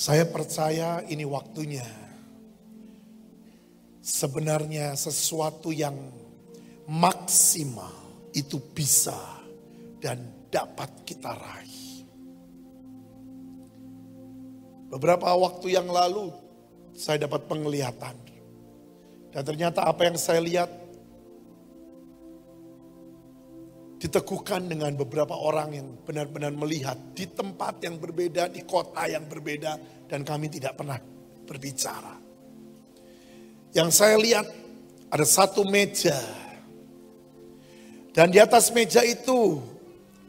Saya percaya ini waktunya. Sebenarnya sesuatu yang maksimal itu bisa dan dapat kita raih. Beberapa waktu yang lalu saya dapat penglihatan. Dan ternyata apa yang saya lihat diteguhkan dengan beberapa orang yang benar-benar melihat di tempat yang berbeda, di kota yang berbeda, dan kami tidak pernah berbicara. Yang saya lihat ada satu meja, dan di atas meja itu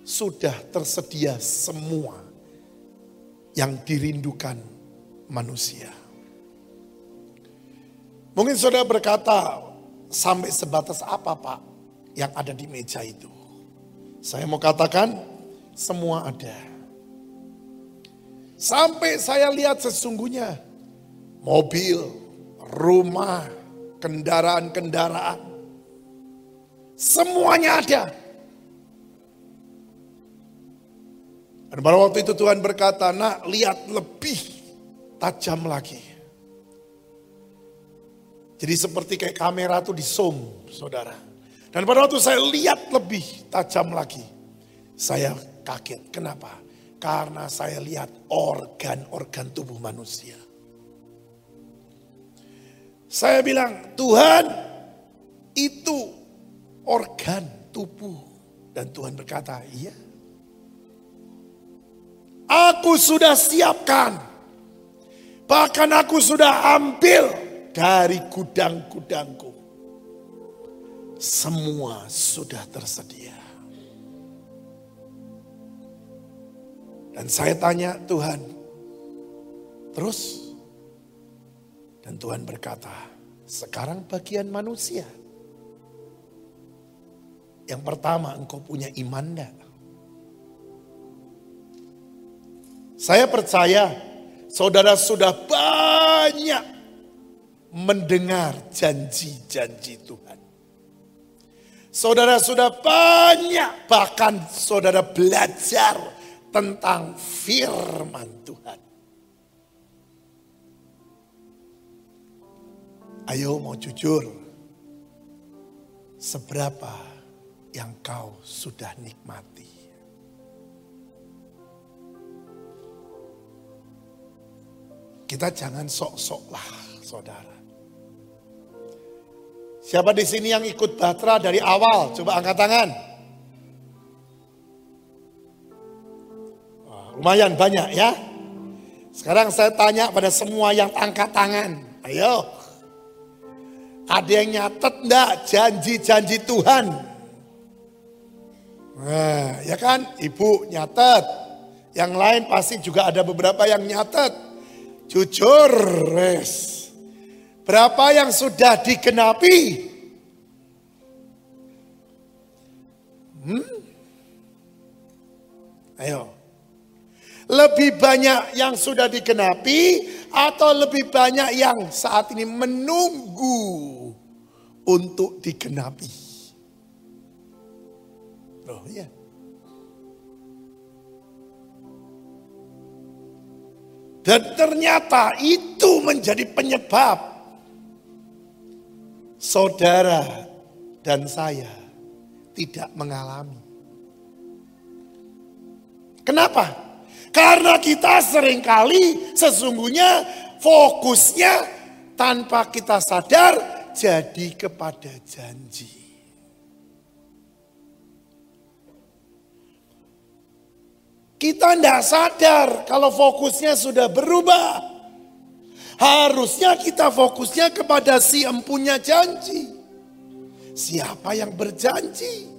sudah tersedia semua yang dirindukan manusia. Mungkin saudara berkata, sampai sebatas apa pak yang ada di meja itu? Saya mau katakan semua ada. Sampai saya lihat sesungguhnya mobil, rumah, kendaraan-kendaraan. Semuanya ada. Dan pada waktu itu Tuhan berkata, nak lihat lebih tajam lagi. Jadi seperti kayak kamera tuh di zoom, saudara. Dan pada waktu saya lihat lebih tajam lagi, saya kaget. Kenapa? Karena saya lihat organ-organ tubuh manusia. Saya bilang, Tuhan itu organ tubuh. Dan Tuhan berkata, iya. Aku sudah siapkan. Bahkan aku sudah ambil dari gudang-gudangku semua sudah tersedia. Dan saya tanya Tuhan, terus? Dan Tuhan berkata, sekarang bagian manusia. Yang pertama engkau punya iman enggak? Saya percaya saudara sudah banyak mendengar janji-janji Tuhan. Saudara sudah banyak bahkan saudara belajar tentang firman Tuhan. Ayo mau jujur. Seberapa yang kau sudah nikmati? Kita jangan sok-sok lah saudara. Siapa di sini yang ikut Batra dari awal? Coba angkat tangan. lumayan banyak ya. Sekarang saya tanya pada semua yang angkat tangan. Ayo. Ada yang nyatet enggak janji-janji Tuhan? Nah, ya kan? Ibu nyatet. Yang lain pasti juga ada beberapa yang nyatet. Jujur, res. Berapa yang sudah digenapi? Hmm? Ayo. Lebih banyak yang sudah digenapi atau lebih banyak yang saat ini menunggu untuk digenapi? Oh iya. Dan ternyata itu menjadi penyebab saudara dan saya tidak mengalami. Kenapa? Karena kita sering kali sesungguhnya fokusnya tanpa kita sadar jadi kepada janji. Kita tidak sadar kalau fokusnya sudah berubah. Harusnya kita fokusnya kepada si empunya janji. Siapa yang berjanji?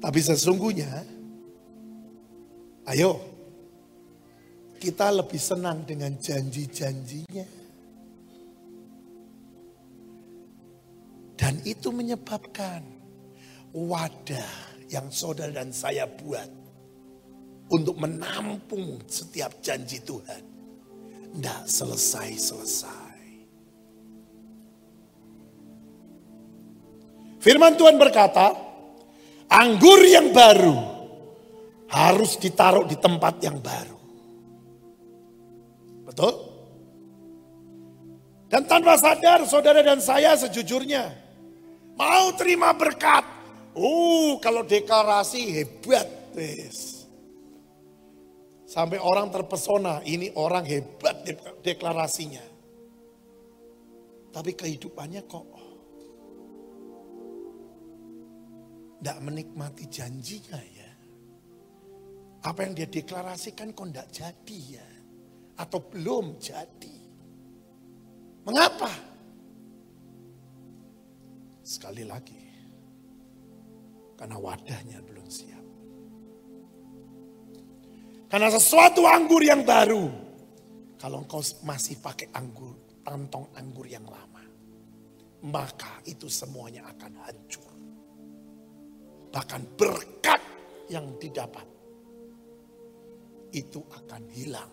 Tapi sesungguhnya, ayo, kita lebih senang dengan janji-janjinya. Dan itu menyebabkan wadah yang saudara dan saya buat untuk menampung setiap janji Tuhan tidak selesai-selesai. Firman Tuhan berkata, anggur yang baru harus ditaruh di tempat yang baru. Betul? Dan tanpa sadar saudara dan saya sejujurnya mau terima berkat. Uh, kalau deklarasi hebat, wes. Sampai orang terpesona, ini orang hebat deklarasinya. Tapi kehidupannya kok tidak menikmati janjinya ya. Apa yang dia deklarasikan kok tidak jadi ya. Atau belum jadi. Mengapa? Sekali lagi. Karena wadahnya belum siap. Karena sesuatu anggur yang baru. Kalau engkau masih pakai anggur, kantong anggur yang lama. Maka itu semuanya akan hancur. Bahkan berkat yang didapat itu akan hilang.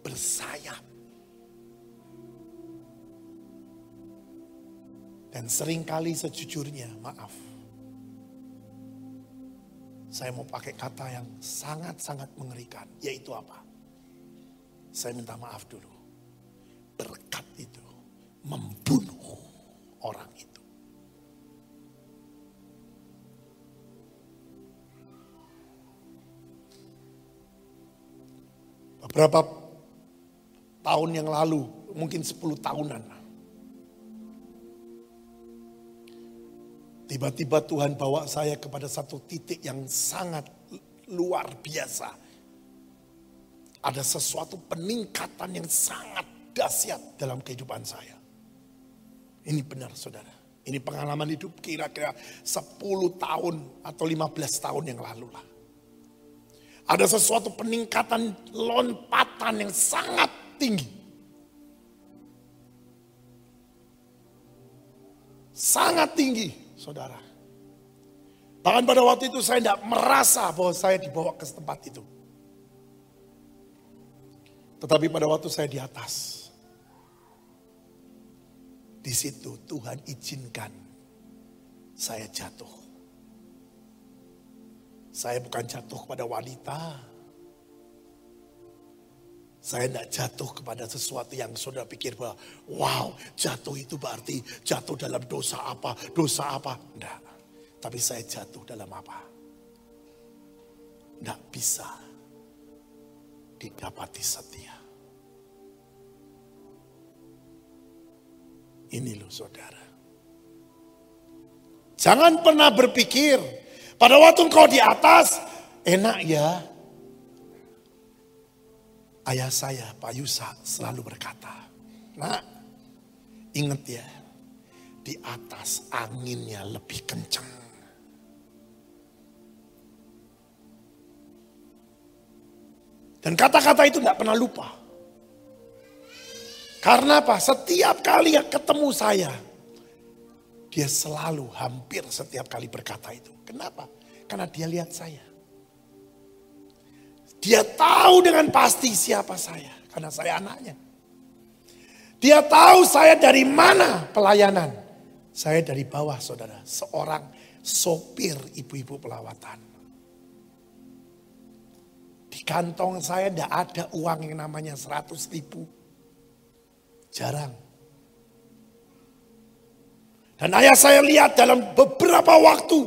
Bersayap. Dan sering kali sejujurnya, maaf. Saya mau pakai kata yang sangat-sangat mengerikan. Yaitu apa? Saya minta maaf dulu. Berkat itu membunuh orang itu. Beberapa tahun yang lalu, mungkin 10 tahunan. Tiba-tiba Tuhan bawa saya kepada satu titik yang sangat luar biasa. Ada sesuatu peningkatan yang sangat dahsyat dalam kehidupan saya. Ini benar saudara. Ini pengalaman hidup kira-kira 10 tahun atau 15 tahun yang lalu lah. Ada sesuatu peningkatan lompatan yang sangat tinggi. Sangat tinggi, saudara. Bahkan pada waktu itu saya tidak merasa bahwa saya dibawa ke tempat itu. Tetapi pada waktu saya di atas, di situ Tuhan izinkan saya jatuh. Saya bukan jatuh kepada wanita. Saya tidak jatuh kepada sesuatu yang saudara pikir bahwa wow jatuh itu berarti jatuh dalam dosa apa, dosa apa. Tidak. Tapi saya jatuh dalam apa? Tidak bisa didapati setia. Ini loh saudara. Jangan pernah berpikir pada waktu engkau di atas, enak ya. Ayah saya, Pak Yusa, selalu berkata, Nak, ingat ya, di atas anginnya lebih kencang. Dan kata-kata itu tidak pernah lupa. Karena apa? Setiap kali yang ketemu saya, dia selalu hampir setiap kali berkata itu. Kenapa? Karena dia lihat saya. Dia tahu dengan pasti siapa saya. Karena saya anaknya. Dia tahu saya dari mana pelayanan. Saya dari bawah saudara. Seorang sopir ibu-ibu pelawatan. Di kantong saya tidak ada uang yang namanya 100 ribu. Jarang. Dan ayah saya lihat dalam beberapa waktu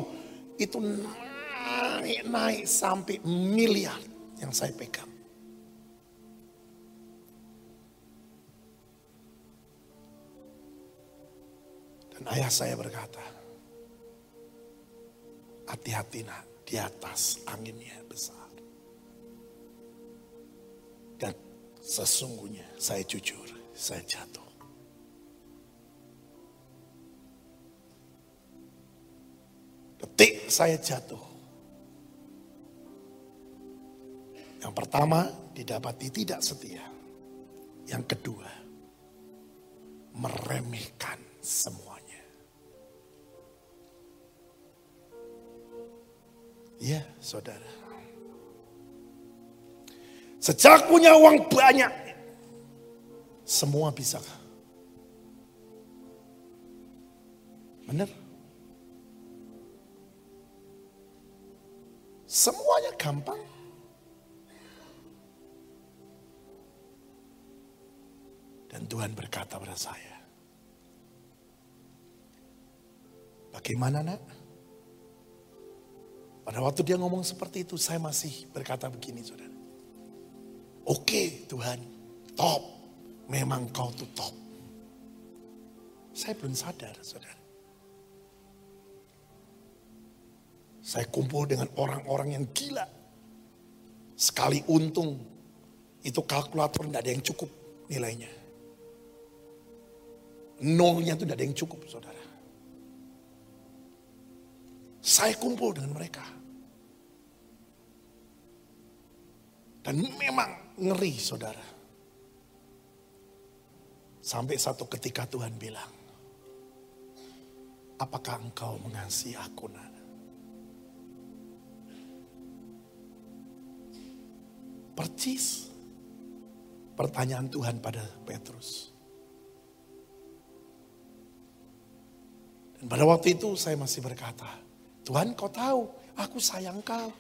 itu naik-naik sampai miliar yang saya pegang. Dan ayah saya berkata, hati-hati nak, di atas anginnya besar. Dan sesungguhnya saya jujur, saya jatuh. Detik saya jatuh. Yang pertama, didapati tidak setia. Yang kedua, meremehkan semuanya. Ya, saudara. Sejak punya uang banyak, semua bisa. Benar? Semuanya gampang. Tuhan berkata pada saya, bagaimana nak? Pada waktu dia ngomong seperti itu, saya masih berkata begini saudara. Oke Tuhan, top. Memang kau tuh top. Saya belum sadar saudara. Saya kumpul dengan orang-orang yang gila. Sekali untung, itu kalkulator tidak ada yang cukup nilainya. Nolnya itu tidak ada yang cukup saudara. Saya kumpul dengan mereka. Dan memang ngeri saudara. Sampai satu ketika Tuhan bilang, apakah engkau mengasihi aku nak? Percis pertanyaan Tuhan pada Petrus. Dan pada waktu itu saya masih berkata, Tuhan kau tahu, aku sayang kau.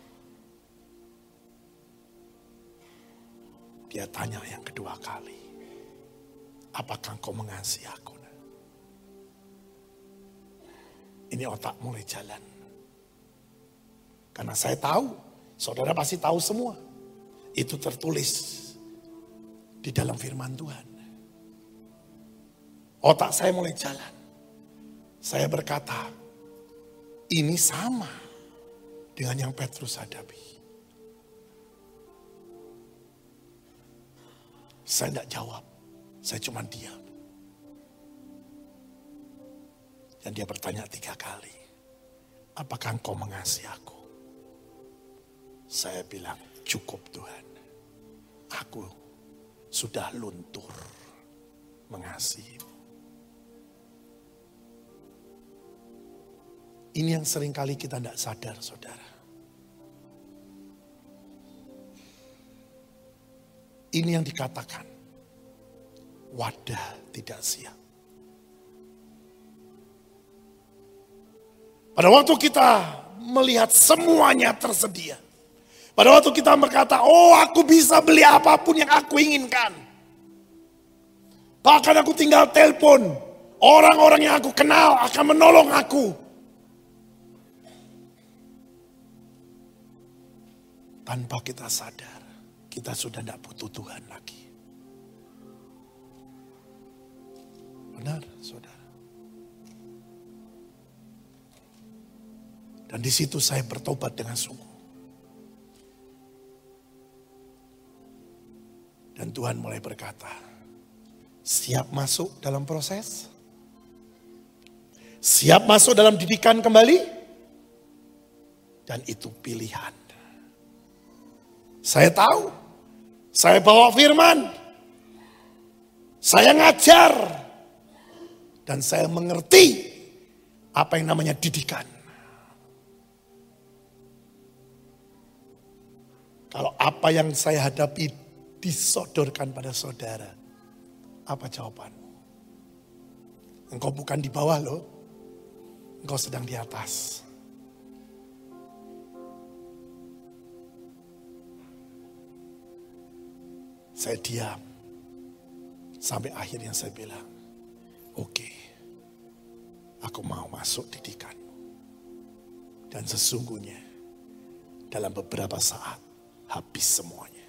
Dia tanya yang kedua kali, apakah kau mengasihi aku? Ini otak mulai jalan. Karena saya tahu, saudara pasti tahu semua itu tertulis di dalam firman Tuhan. Otak saya mulai jalan. Saya berkata, ini sama dengan yang Petrus hadapi. Saya tidak jawab, saya cuma diam. Dan dia bertanya tiga kali, apakah engkau mengasihi aku? Saya bilang, cukup Tuhan aku sudah luntur mengasihi. Ini yang sering kali kita tidak sadar, saudara. Ini yang dikatakan, wadah tidak siap. Pada waktu kita melihat semuanya tersedia, pada waktu kita berkata, oh aku bisa beli apa pun yang aku inginkan. Bahkan aku tinggal telepon. Orang-orang yang aku kenal akan menolong aku. Tanpa kita sadar, kita sudah tidak butuh Tuhan lagi. Benar, saudara. Dan di situ saya bertobat dengan sungguh. Dan Tuhan mulai berkata, siap masuk dalam proses? Siap masuk dalam didikan kembali? Dan itu pilihan. Saya tahu, saya bawa firman, saya ngajar, dan saya mengerti apa yang namanya didikan. Kalau apa yang saya hadapi disodorkan pada saudara. Apa jawabanmu? Engkau bukan di bawah loh. Engkau sedang di atas. Saya diam. Sampai akhirnya saya bilang, oke, okay, aku mau masuk didikanmu. Dan sesungguhnya dalam beberapa saat habis semuanya.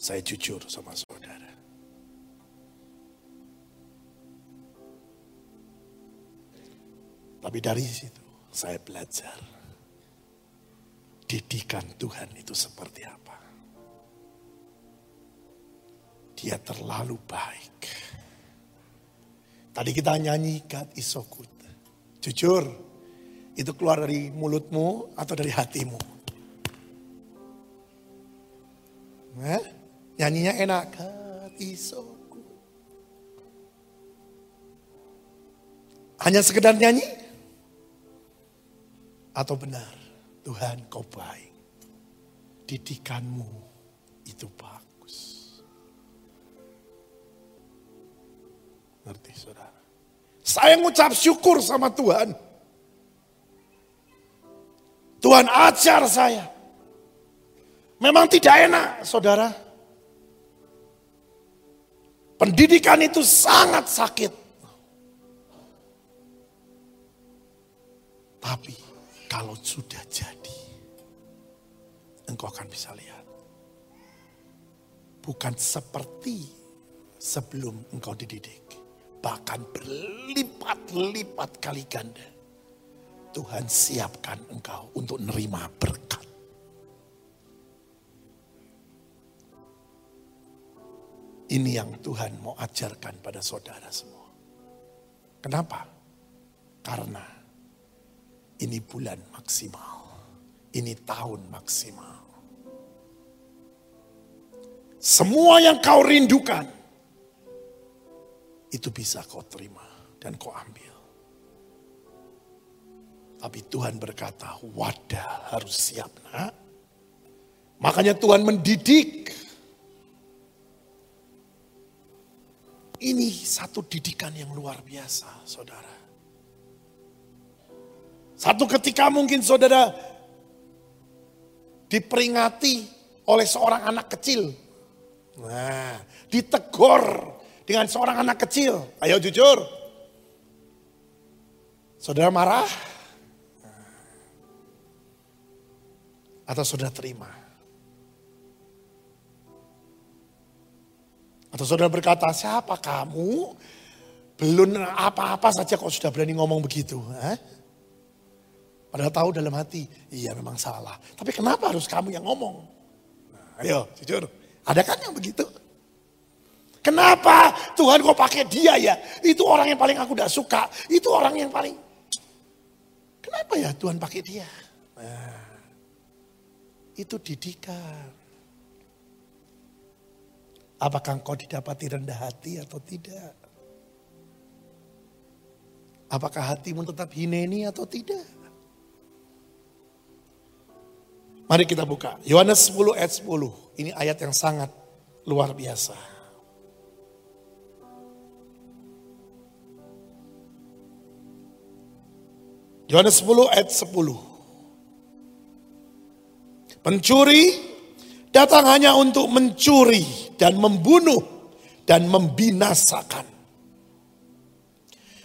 Saya jujur sama saudara. Tapi dari situ saya belajar. Didikan Tuhan itu seperti apa. Dia terlalu baik. Tadi kita nyanyi God is so good. Jujur, itu keluar dari mulutmu atau dari hatimu? Eh? Nyanyinya enak. Katisoku. Hanya sekedar nyanyi? Atau benar, Tuhan kau baik. Didikanmu itu bagus. Ngerti saudara? Saya ngucap syukur sama Tuhan. Tuhan ajar saya. Memang tidak enak, saudara. Pendidikan itu sangat sakit. Tapi kalau sudah jadi, engkau akan bisa lihat. Bukan seperti sebelum engkau dididik. Bahkan berlipat-lipat kali ganda. Tuhan siapkan engkau untuk nerima berkat. Ini yang Tuhan mau ajarkan pada saudara semua. Kenapa? Karena ini bulan maksimal. Ini tahun maksimal. Semua yang kau rindukan, itu bisa kau terima dan kau ambil. Tapi Tuhan berkata, wadah harus siap nak. Makanya Tuhan mendidik Ini satu didikan yang luar biasa, saudara. Satu ketika mungkin saudara diperingati oleh seorang anak kecil. Nah, ditegur dengan seorang anak kecil. Ayo jujur. Saudara marah? Atau saudara terima? Atau saudara berkata, siapa kamu? Belum apa-apa saja kok sudah berani ngomong begitu. Eh? Padahal tahu dalam hati, iya memang salah. Tapi kenapa harus kamu yang ngomong? Nah, ayo, jujur. Ada kan yang begitu? Kenapa Tuhan kok pakai dia ya? Itu orang yang paling aku tidak suka. Itu orang yang paling... Kenapa ya Tuhan pakai dia? Nah, itu didikan. Apakah engkau didapati rendah hati atau tidak? Apakah hatimu tetap hineni atau tidak? Mari kita buka. Yohanes 10 ayat 10. Ini ayat yang sangat luar biasa. Yohanes 10 ayat 10. Pencuri datang hanya untuk mencuri dan membunuh dan membinasakan.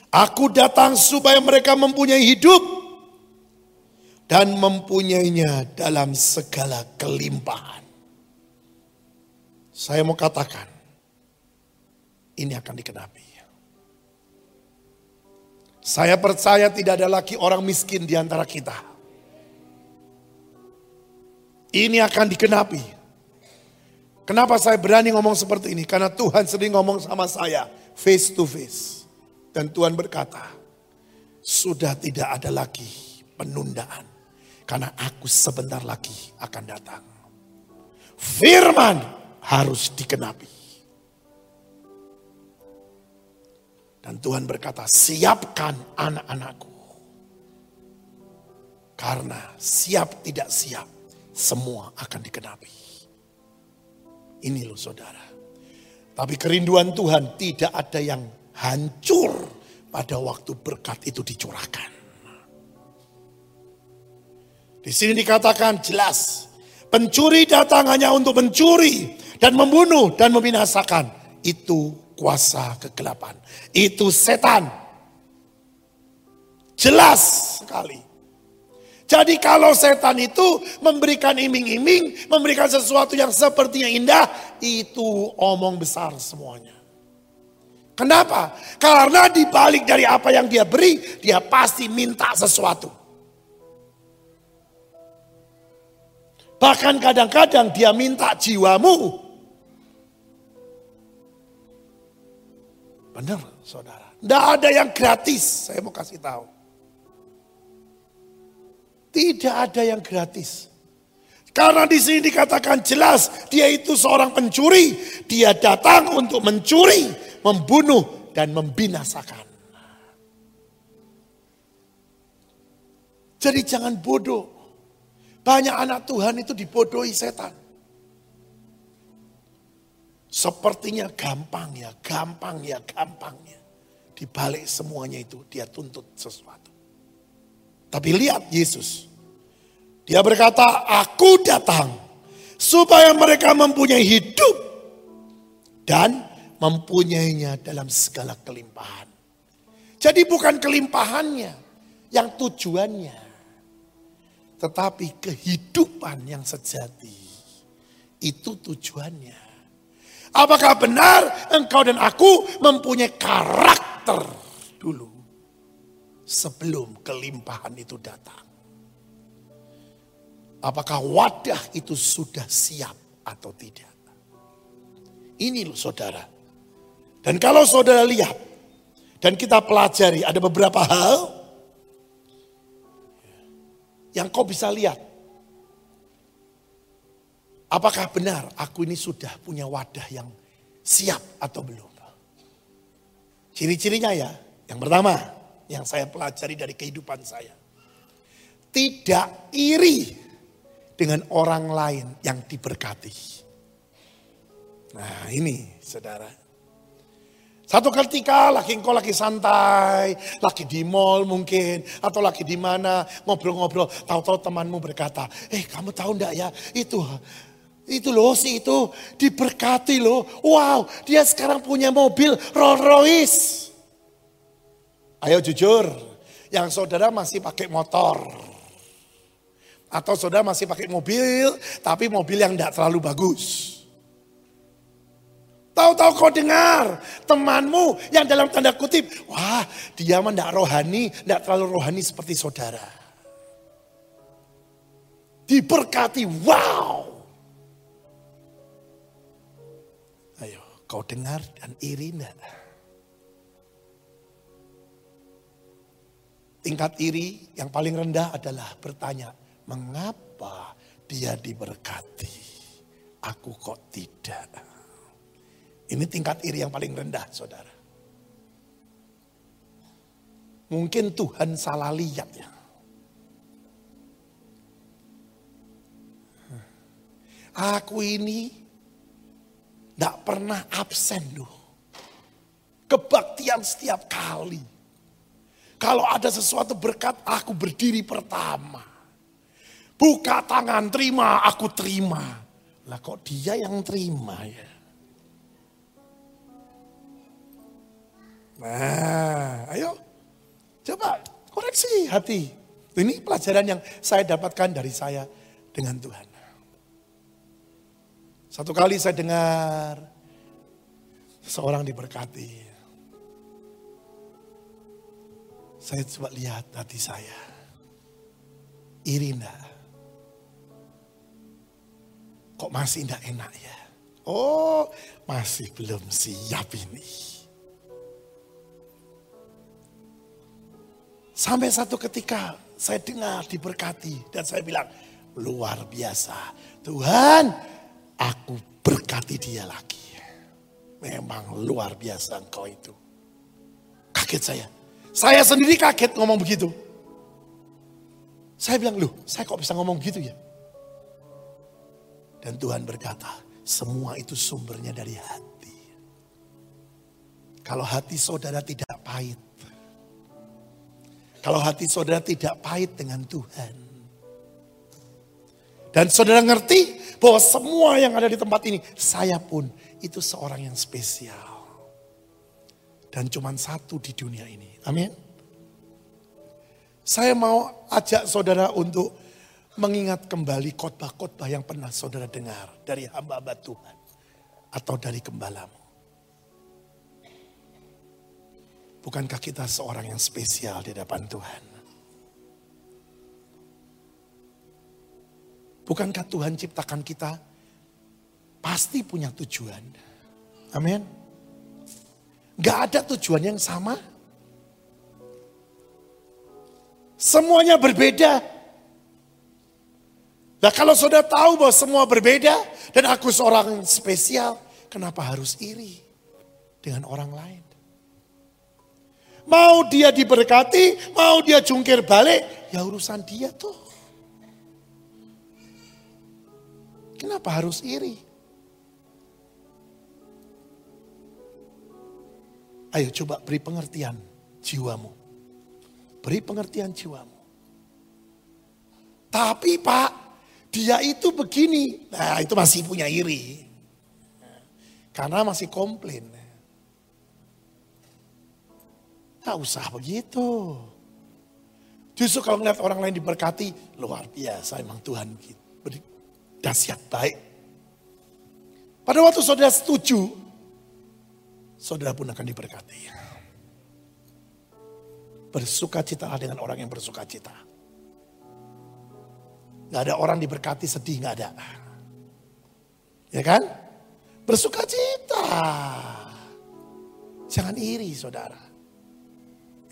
Aku datang supaya mereka mempunyai hidup dan mempunyainya dalam segala kelimpahan. Saya mau katakan, ini akan dikenapi. Saya percaya tidak ada lagi orang miskin di antara kita. Ini akan dikenapi. Kenapa saya berani ngomong seperti ini? Karena Tuhan sering ngomong sama saya face to face. Dan Tuhan berkata, sudah tidak ada lagi penundaan. Karena aku sebentar lagi akan datang. Firman harus dikenapi. Dan Tuhan berkata, siapkan anak-anakku. Karena siap tidak siap, semua akan dikenapi. Ini loh saudara. Tapi kerinduan Tuhan tidak ada yang hancur pada waktu berkat itu dicurahkan. Di sini dikatakan jelas, pencuri datang hanya untuk mencuri dan membunuh dan membinasakan. Itu kuasa kegelapan. Itu setan. Jelas sekali. Jadi kalau setan itu memberikan iming-iming, memberikan sesuatu yang sepertinya indah, itu omong besar semuanya. Kenapa? Karena dibalik dari apa yang dia beri, dia pasti minta sesuatu. Bahkan kadang-kadang dia minta jiwamu. Benar saudara. Tidak ada yang gratis, saya mau kasih tahu. Tidak ada yang gratis. Karena di sini dikatakan jelas dia itu seorang pencuri. Dia datang untuk mencuri, membunuh dan membinasakan. Jadi jangan bodoh. Banyak anak Tuhan itu dibodohi setan. Sepertinya gampang ya, gampang ya, gampangnya. Di balik semuanya itu dia tuntut sesuatu. Tapi lihat Yesus. Dia berkata, aku datang supaya mereka mempunyai hidup dan mempunyainya dalam segala kelimpahan. Jadi bukan kelimpahannya yang tujuannya, tetapi kehidupan yang sejati. Itu tujuannya. Apakah benar engkau dan aku mempunyai karakter dulu sebelum kelimpahan itu datang? Apakah wadah itu sudah siap atau tidak? Ini loh saudara. Dan kalau saudara lihat dan kita pelajari ada beberapa hal yang kau bisa lihat. Apakah benar aku ini sudah punya wadah yang siap atau belum? Ciri-cirinya ya, yang pertama yang saya pelajari dari kehidupan saya. Tidak iri dengan orang lain yang diberkati. Nah ini saudara. Satu ketika lagi engkau lagi santai, lagi di mall mungkin, atau lagi di mana ngobrol-ngobrol, tahu-tahu temanmu berkata, eh kamu tahu enggak ya itu itu loh si itu diberkati loh. Wow, dia sekarang punya mobil Rolls Royce. Ayo jujur, yang saudara masih pakai motor. Atau saudara masih pakai mobil, tapi mobil yang tidak terlalu bagus. Tahu-tahu kau dengar temanmu yang dalam tanda kutip, wah dia mah tidak rohani, tidak terlalu rohani seperti saudara. Diberkati, wow. Ayo, kau dengar dan iri enggak? Tingkat iri yang paling rendah adalah bertanya, mengapa dia diberkati? Aku kok tidak? Ini tingkat iri yang paling rendah, saudara. Mungkin Tuhan salah lihat ya. Aku ini tidak pernah absen loh. Kebaktian setiap kali. Kalau ada sesuatu berkat, aku berdiri pertama. Buka tangan, terima, aku terima. Lah kok dia yang terima ya? Nah, ayo coba koreksi hati. Ini pelajaran yang saya dapatkan dari saya dengan Tuhan. Satu kali saya dengar seorang diberkati. Saya coba lihat hati saya. Irina. Kok masih tidak enak ya? Oh, masih belum siap ini. Sampai satu ketika saya dengar diberkati dan saya bilang luar biasa. Tuhan aku berkati dia lagi. Memang luar biasa engkau itu. Kaget saya. Saya sendiri kaget ngomong begitu. Saya bilang, loh saya kok bisa ngomong begitu ya? Dan Tuhan berkata, semua itu sumbernya dari hati. Kalau hati saudara tidak pahit, kalau hati saudara tidak pahit dengan Tuhan. Dan saudara ngerti bahwa semua yang ada di tempat ini, saya pun itu seorang yang spesial. Dan cuma satu di dunia ini. Amin. Saya mau ajak saudara untuk mengingat kembali khotbah-khotbah yang pernah saudara dengar dari hamba-hamba Tuhan. Atau dari gembalamu. Bukankah kita seorang yang spesial di hadapan Tuhan? Bukankah Tuhan ciptakan kita pasti punya tujuan? Amin. Gak ada tujuan yang sama. Semuanya berbeda. Nah kalau sudah tahu bahwa semua berbeda dan aku seorang spesial, kenapa harus iri dengan orang lain? Mau dia diberkati, mau dia jungkir balik, ya urusan dia tuh. Kenapa harus iri? Ayo coba beri pengertian jiwamu. Beri pengertian jiwamu. Tapi pak, dia itu begini. Nah itu masih punya iri. Karena masih komplain. Tak usah begitu. Justru kalau ngeliat orang lain diberkati, luar biasa emang Tuhan beri dahsyat baik. Pada waktu saudara setuju, saudara pun akan diberkati. Bersuka cita dengan orang yang bersuka cita. Gak ada orang diberkati sedih, gak ada. Ya kan? Bersuka cita. Jangan iri saudara.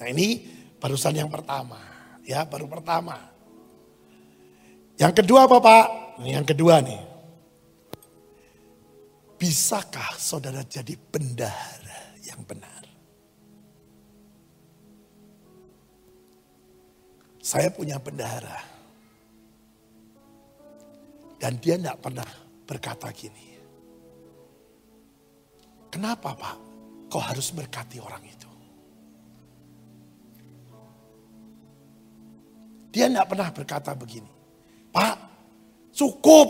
Nah ini barusan yang pertama. Ya baru pertama. Yang kedua apa Pak? Yang kedua nih. Bisakah saudara jadi bendahara yang benar? Saya punya bendahara. Dan dia tidak pernah berkata gini. Kenapa Pak? Kau harus berkati orang itu. Dia tidak pernah berkata begini. Pak, cukup.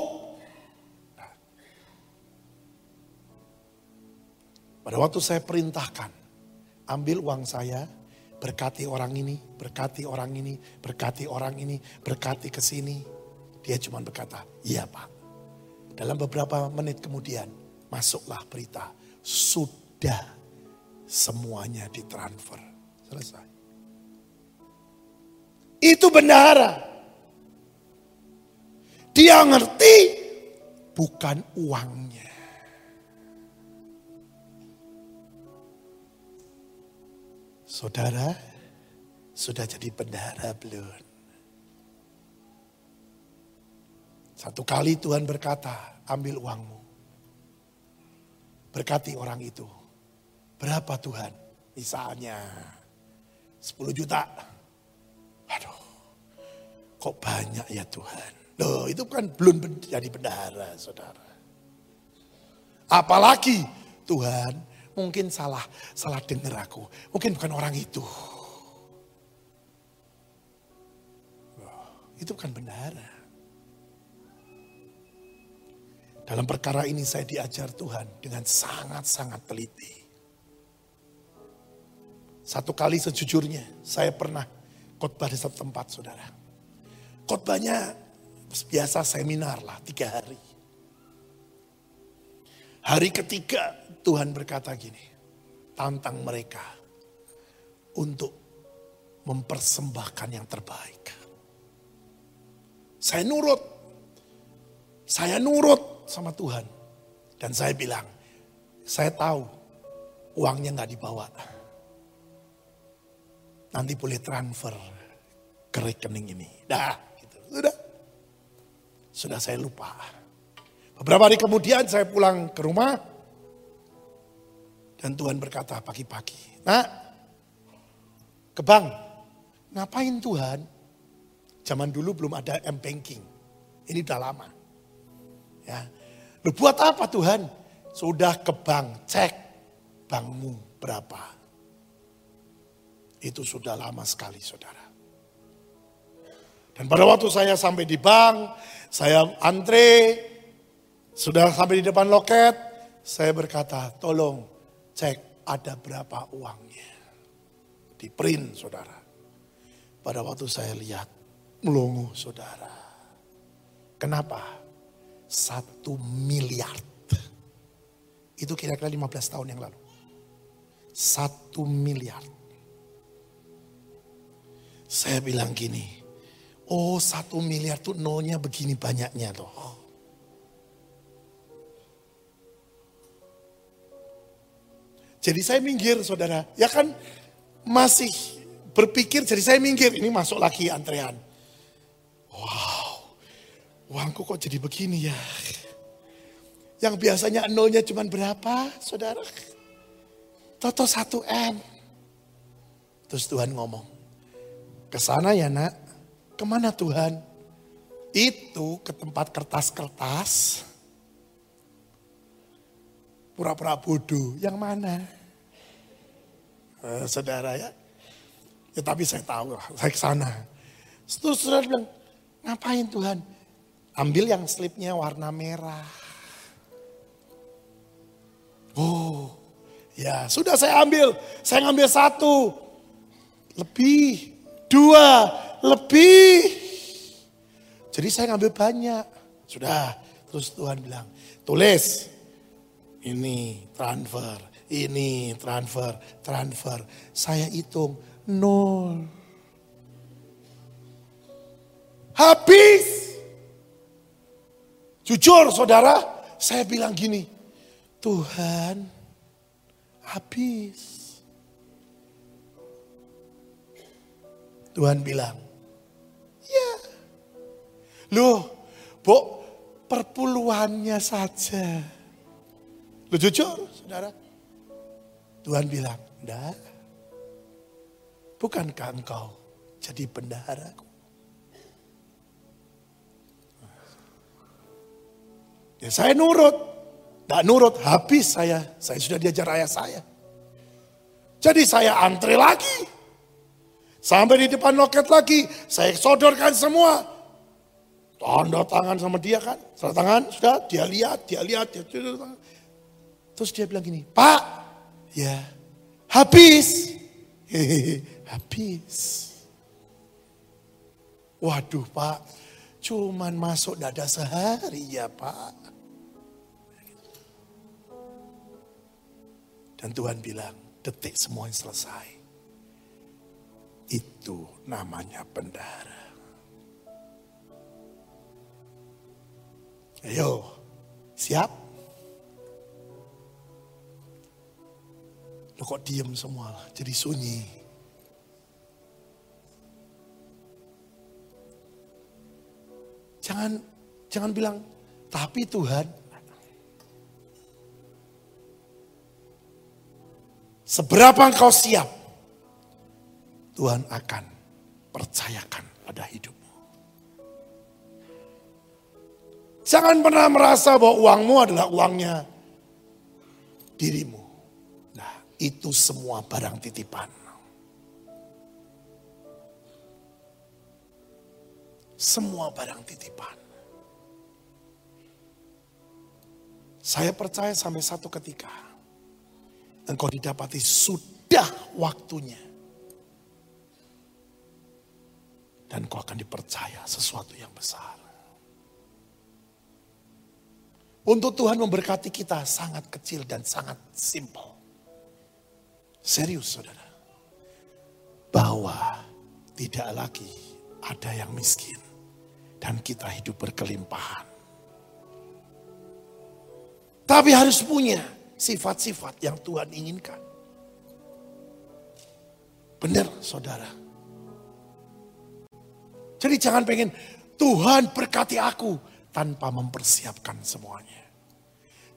Pada waktu saya perintahkan, ambil uang saya, berkati orang ini, berkati orang ini, berkati orang ini, berkati ke sini. Dia cuma berkata, iya pak. Dalam beberapa menit kemudian masuklah berita. Sudah semuanya ditransfer. Selesai. Itu bendahara. Dia ngerti bukan uangnya. Saudara, sudah jadi bendahara belum? Satu kali Tuhan berkata, ambil uangmu. Berkati orang itu. Berapa Tuhan? Misalnya 10 juta. Aduh, kok banyak ya Tuhan. Loh itu kan belum jadi bendahara saudara. Apalagi Tuhan mungkin salah salah dengar aku. Mungkin bukan orang itu. Loh, itu bukan bendahara. Dalam perkara ini saya diajar Tuhan dengan sangat-sangat teliti. Satu kali sejujurnya saya pernah khotbah di satu tempat saudara. Khotbahnya biasa seminar lah tiga hari. Hari ketiga Tuhan berkata gini, tantang mereka untuk mempersembahkan yang terbaik. Saya nurut, saya nurut sama Tuhan. Dan saya bilang, saya tahu uangnya nggak dibawa. Nanti boleh transfer ke rekening ini. Dah, gitu. Sudah. Sudah saya lupa. Beberapa hari kemudian saya pulang ke rumah. Dan Tuhan berkata pagi-pagi, nak, ke bank. Ngapain Tuhan? Zaman dulu belum ada M-Banking. Ini udah lama. Ya. Lu buat apa Tuhan? Sudah ke bank, cek bankmu berapa. Itu sudah lama sekali saudara. Dan pada waktu saya sampai di bank, saya antre, sudah sampai di depan loket, saya berkata, tolong cek ada berapa uangnya. Di print saudara. Pada waktu saya lihat, melongo saudara. Kenapa? Satu miliar. Itu kira-kira 15 tahun yang lalu. Satu miliar. Saya bilang gini, oh satu miliar tuh nolnya begini banyaknya loh. Jadi saya minggir saudara, ya kan masih berpikir jadi saya minggir, ini masuk lagi antrean. Wow, uangku kok jadi begini ya. Yang biasanya nolnya cuma berapa saudara? Toto 1 M. Terus Tuhan ngomong, ke sana ya nak, ke mana Tuhan? Itu ke tempat kertas-kertas. Pura-pura bodoh, yang mana? Eh, saudara ya. Ya tapi saya tahu, saya ke sana. Terus saudara bilang, ngapain Tuhan? Ambil yang slipnya warna merah. Oh, ya sudah saya ambil. Saya ngambil satu. Lebih. Dua. Lebih. Jadi saya ngambil banyak. Sudah. Terus Tuhan bilang, tulis. Ini transfer, ini transfer, transfer. Saya hitung nol. Habis. Jujur saudara, saya bilang gini, Tuhan habis. Tuhan bilang, ya. Loh, bu, perpuluhannya saja. Loh jujur, saudara. Tuhan bilang, enggak. Bukankah engkau jadi bendaharaku? Ya saya nurut. Tidak nurut, habis saya. Saya sudah diajar ayah saya. Jadi saya antre lagi. Sampai di depan loket lagi. Saya sodorkan semua. Tanda tangan sama dia kan. Tanda tangan, sudah dia lihat, dia lihat. Dia. Terus dia bilang gini, Pak, ya habis. Habis. Waduh Pak, cuman masuk dada sehari ya Pak. Dan Tuhan bilang, detik semuanya selesai. Itu namanya bendara. Ayo, siap? Lo kok diem semua jadi sunyi. Jangan jangan bilang, tapi Tuhan, Seberapa engkau siap, Tuhan akan percayakan pada hidupmu. Jangan pernah merasa bahwa uangmu adalah uangnya dirimu. Nah, itu semua barang titipan. Semua barang titipan. Saya percaya sampai satu ketika engkau didapati sudah waktunya. Dan kau akan dipercaya sesuatu yang besar. Untuk Tuhan memberkati kita sangat kecil dan sangat simple. Serius saudara. Bahwa tidak lagi ada yang miskin. Dan kita hidup berkelimpahan. Tapi harus punya sifat-sifat yang Tuhan inginkan. Benar saudara. Jadi jangan pengen Tuhan berkati aku tanpa mempersiapkan semuanya.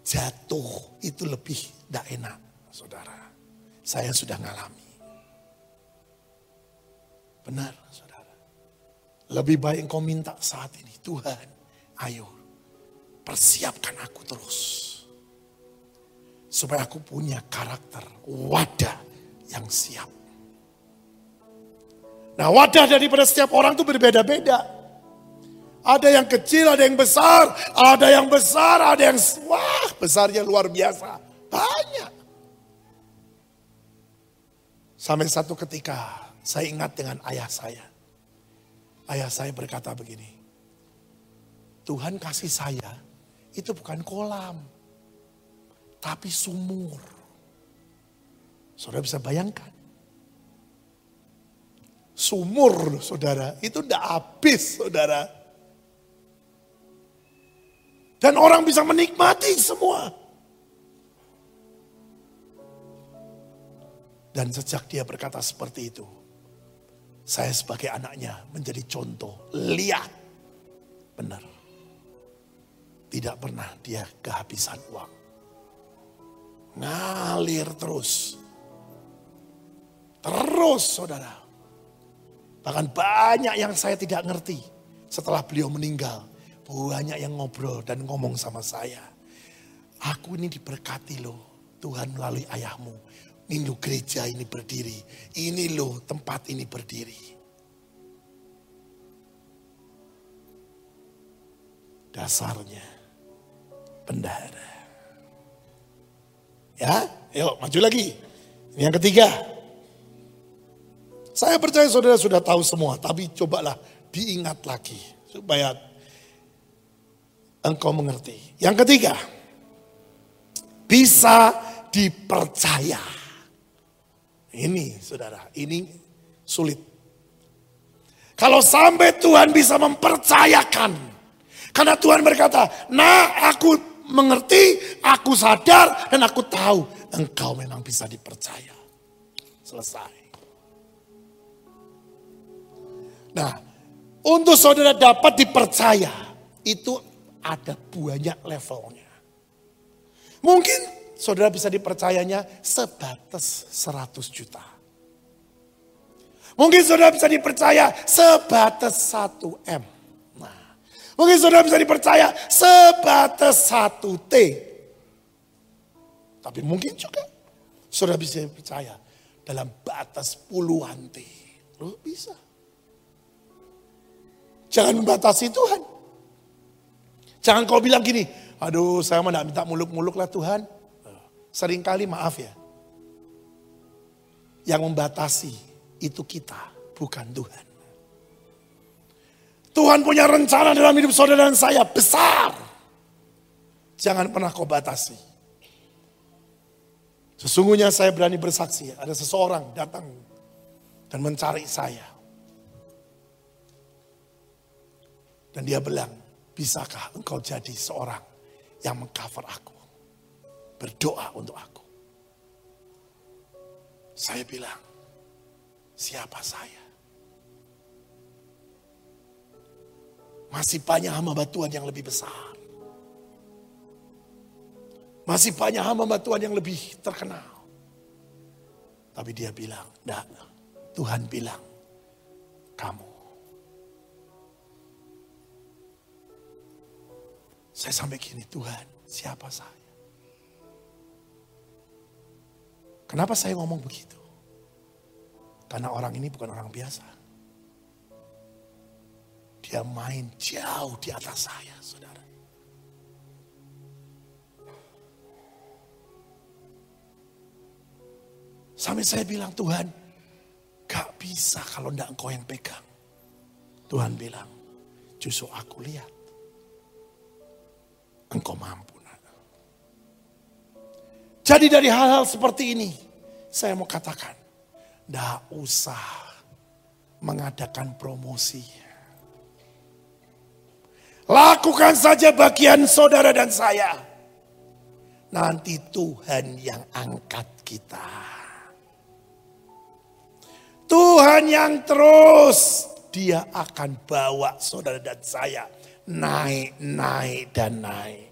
Jatuh itu lebih tidak enak saudara. Saya sudah ngalami. Benar saudara. Lebih baik engkau minta saat ini. Tuhan ayo persiapkan aku terus Supaya aku punya karakter wadah yang siap. Nah wadah daripada setiap orang itu berbeda-beda. Ada yang kecil, ada yang besar, ada yang besar, ada yang wah besarnya luar biasa. Banyak. Sampai satu ketika saya ingat dengan ayah saya. Ayah saya berkata begini. Tuhan kasih saya itu bukan kolam tapi sumur. Saudara bisa bayangkan. Sumur, saudara, itu tidak habis, saudara. Dan orang bisa menikmati semua. Dan sejak dia berkata seperti itu, saya sebagai anaknya menjadi contoh. Lihat, benar. Tidak pernah dia kehabisan uang. Ngalir terus. Terus saudara. Bahkan banyak yang saya tidak ngerti setelah beliau meninggal. Banyak yang ngobrol dan ngomong sama saya. Aku ini diberkati loh Tuhan melalui ayahmu. Ini gereja ini berdiri. Ini loh tempat ini berdiri. dasarnya bendara. Ya, yuk maju lagi. Ini yang ketiga. Saya percaya saudara sudah tahu semua, tapi cobalah diingat lagi supaya engkau mengerti. Yang ketiga, bisa dipercaya. Ini saudara, ini sulit. Kalau sampai Tuhan bisa mempercayakan. Karena Tuhan berkata, nah aku mengerti, aku sadar, dan aku tahu engkau memang bisa dipercaya. Selesai. Nah, untuk saudara dapat dipercaya, itu ada banyak levelnya. Mungkin saudara bisa dipercayanya sebatas 100 juta. Mungkin saudara bisa dipercaya sebatas 1 M. Nah, mungkin saudara bisa dipercaya sebatas 1 T. Tapi mungkin juga saudara bisa dipercaya dalam batas puluhan T. Loh bisa. Jangan membatasi Tuhan. Jangan kau bilang gini, aduh saya mau minta muluk-muluk lah Tuhan. Seringkali maaf ya. Yang membatasi itu kita, bukan Tuhan. Tuhan punya rencana dalam hidup saudara dan saya besar. Jangan pernah kau batasi. Sesungguhnya saya berani bersaksi, ada seseorang datang dan mencari saya. Dan dia bilang, Bisakah engkau jadi seorang yang mengcover aku? Berdoa untuk aku. Saya bilang, siapa saya? Masih banyak hamba Tuhan yang lebih besar. Masih banyak hamba Tuhan yang lebih terkenal. Tapi dia bilang, enggak. Tuhan bilang, kamu Saya sampai gini, Tuhan siapa saya? Kenapa saya ngomong begitu? Karena orang ini bukan orang biasa. Dia main jauh di atas saya, saudara. Sampai saya bilang, Tuhan, gak bisa kalau enggak engkau yang pegang. Tuhan bilang, justru aku lihat engkau mampu. Jadi dari hal-hal seperti ini, saya mau katakan, tidak usah mengadakan promosi. Lakukan saja bagian saudara dan saya. Nanti Tuhan yang angkat kita. Tuhan yang terus, dia akan bawa saudara dan saya naik, naik, dan naik.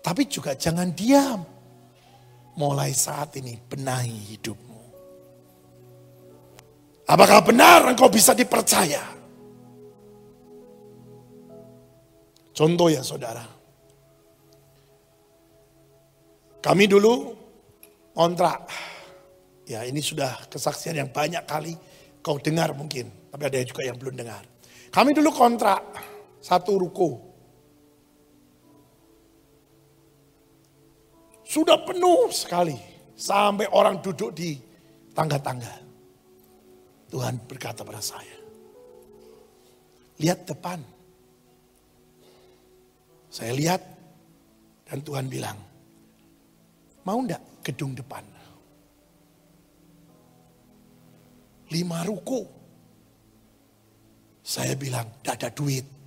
Tapi juga jangan diam. Mulai saat ini benahi hidupmu. Apakah benar engkau bisa dipercaya? Contoh ya saudara. Kami dulu kontrak. Ya ini sudah kesaksian yang banyak kali kau dengar mungkin. Tapi ada juga yang belum dengar. Kami dulu kontrak satu ruko. Sudah penuh sekali. Sampai orang duduk di tangga-tangga. Tuhan berkata pada saya. Lihat depan. Saya lihat. Dan Tuhan bilang. Mau enggak gedung depan? Lima ruko. Saya bilang, tidak ada duit.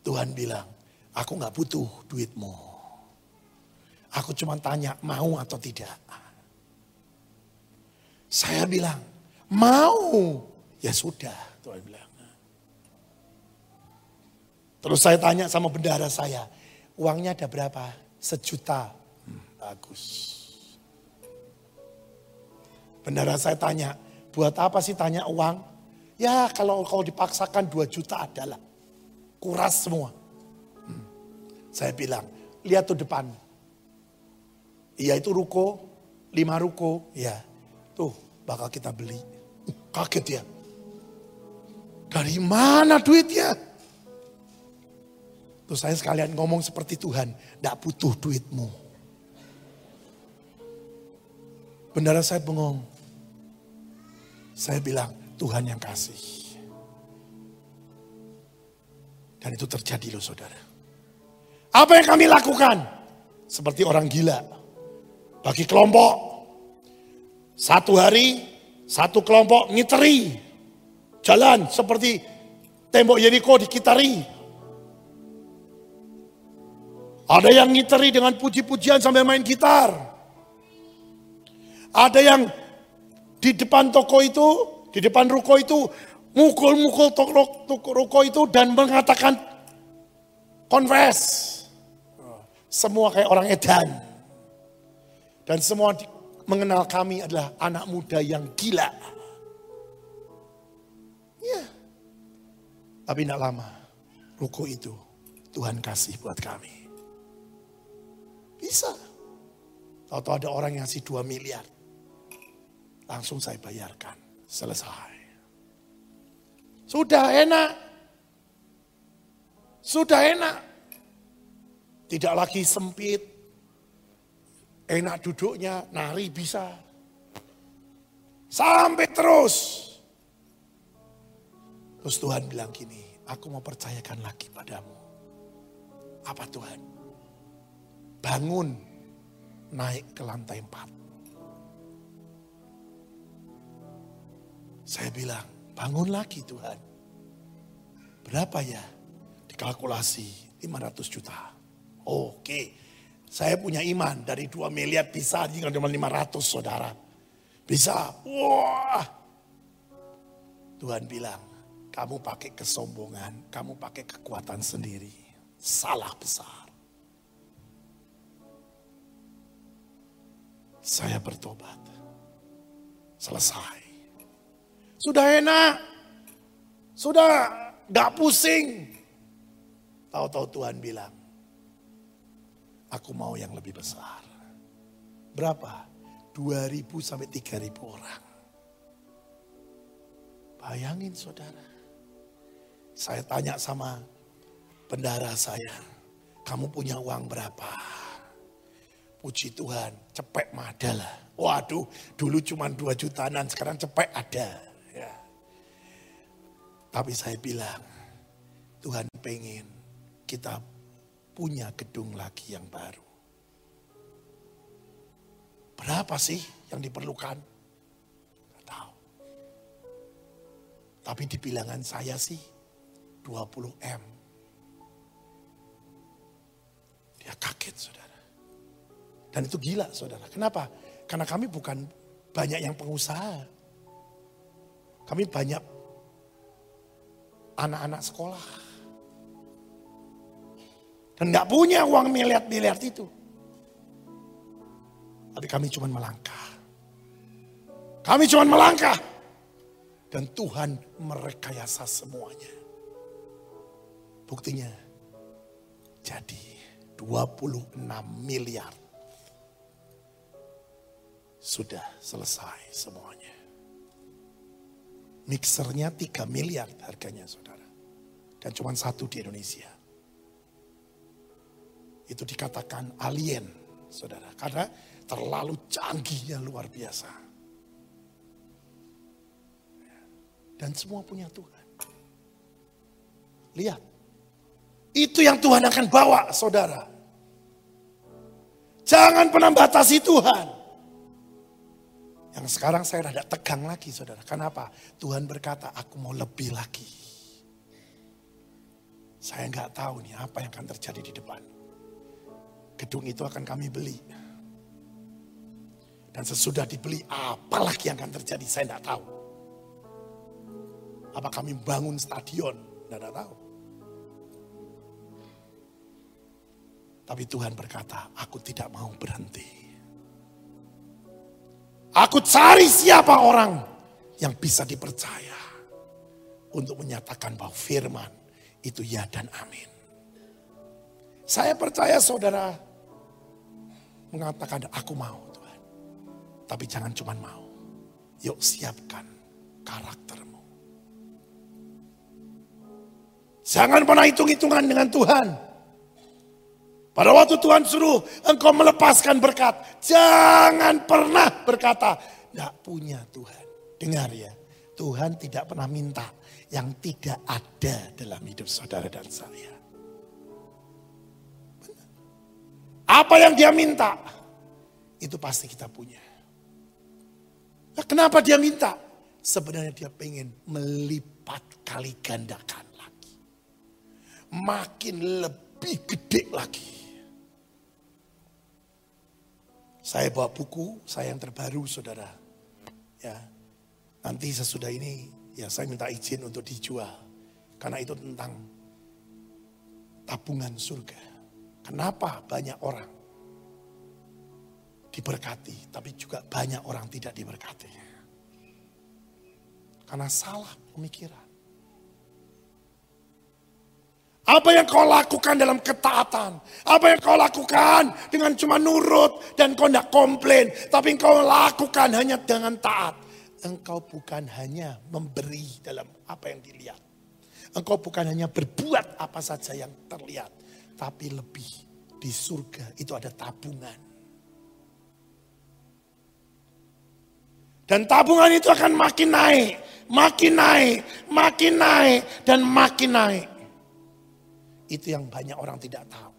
Tuhan bilang, aku gak butuh duitmu. Aku cuma tanya mau atau tidak. Saya bilang, mau. Ya sudah, Tuhan bilang. Terus saya tanya sama bendara saya, uangnya ada berapa? Sejuta. Bagus. Bendara saya tanya, buat apa sih tanya uang? Ya kalau kau dipaksakan dua juta adalah kuras semua. Hmm. Saya bilang, lihat tuh depan. Iya itu ruko, lima ruko, ya. Tuh bakal kita beli. Uh, kaget ya. Dari mana duitnya? Terus saya sekalian ngomong seperti Tuhan, tidak butuh duitmu. Bendara saya bengong. Saya bilang, Tuhan yang kasih. Dan itu terjadi loh saudara. Apa yang kami lakukan? Seperti orang gila. Bagi kelompok. Satu hari, satu kelompok ngiteri. Jalan seperti tembok Yeriko dikitari. Ada yang ngiteri dengan puji-pujian sambil main gitar. Ada yang di depan toko itu, di depan ruko itu, mukul-mukul ruko itu dan mengatakan confess. Semua kayak orang edan. Dan semua mengenal kami adalah anak muda yang gila. Ya. Tapi tidak lama, ruko itu Tuhan kasih buat kami. Bisa. Tahu-tahu ada orang yang ngasih 2 miliar. Langsung saya bayarkan. Selesai. Sudah enak. Sudah enak. Tidak lagi sempit. Enak duduknya, nari bisa. Sampai terus. Terus Tuhan bilang gini, aku mau percayakan lagi padamu. Apa Tuhan? bangun naik ke lantai empat. Saya bilang, bangun lagi Tuhan. Berapa ya? Dikalkulasi 500 juta. Oke, saya punya iman dari 2 miliar bisa jika cuma 500 saudara. Bisa, wah. Tuhan bilang, kamu pakai kesombongan, kamu pakai kekuatan sendiri. Salah besar. Saya bertobat. Selesai. Sudah enak. Sudah gak pusing. Tahu-tahu Tuhan bilang, aku mau yang lebih besar. Berapa? 2000 sampai 3000 orang. Bayangin saudara. Saya tanya sama bendara saya, kamu punya uang berapa? Puji Tuhan, cepek ada lah. Waduh, dulu cuma dua jutaan, sekarang cepek ada. Tapi saya bilang, Tuhan pengen kita punya gedung lagi yang baru. Berapa sih yang diperlukan? Gak tahu. Tapi di bilangan saya sih 20 M. Dia kaget saudara. Dan itu gila saudara. Kenapa? Karena kami bukan banyak yang pengusaha. Kami banyak anak-anak sekolah. Dan gak punya uang miliar-miliar itu. Tapi kami cuma melangkah. Kami cuma melangkah. Dan Tuhan merekayasa semuanya. Buktinya jadi 26 miliar sudah selesai semuanya. Mixernya 3 miliar harganya saudara. Dan cuma satu di Indonesia. Itu dikatakan alien saudara. Karena terlalu canggihnya luar biasa. Dan semua punya Tuhan. Lihat. Itu yang Tuhan akan bawa saudara. Jangan pernah batasi Tuhan. Yang sekarang saya rada tegang lagi saudara. Kenapa? Tuhan berkata aku mau lebih lagi. Saya nggak tahu nih apa yang akan terjadi di depan. Gedung itu akan kami beli. Dan sesudah dibeli apalagi yang akan terjadi saya nggak tahu. Apa kami bangun stadion? Tidak tahu. Tapi Tuhan berkata, aku tidak mau berhenti. Aku cari siapa orang yang bisa dipercaya untuk menyatakan bahwa firman itu ya dan amin. Saya percaya saudara mengatakan aku mau Tuhan. Tapi jangan cuma mau. Yuk siapkan karaktermu. Jangan pernah hitung-hitungan dengan Tuhan. Pada waktu Tuhan suruh engkau melepaskan berkat, jangan pernah berkata, tidak punya Tuhan. Dengar ya, Tuhan tidak pernah minta yang tidak ada dalam hidup saudara dan saya. Apa yang dia minta, itu pasti kita punya. Nah, kenapa dia minta? Sebenarnya dia pengen melipat kali gandakan lagi. Makin lebih gede lagi. Saya bawa buku, saya yang terbaru saudara. Ya, nanti sesudah ini ya saya minta izin untuk dijual. Karena itu tentang tabungan surga. Kenapa banyak orang diberkati, tapi juga banyak orang tidak diberkati? Karena salah pemikiran. Apa yang kau lakukan dalam ketaatan? Apa yang kau lakukan dengan cuma nurut dan kau tidak komplain. Tapi kau lakukan hanya dengan taat. Engkau bukan hanya memberi dalam apa yang dilihat. Engkau bukan hanya berbuat apa saja yang terlihat tapi lebih di surga itu ada tabungan. Dan tabungan itu akan makin naik, makin naik, makin naik, dan makin naik. Itu yang banyak orang tidak tahu.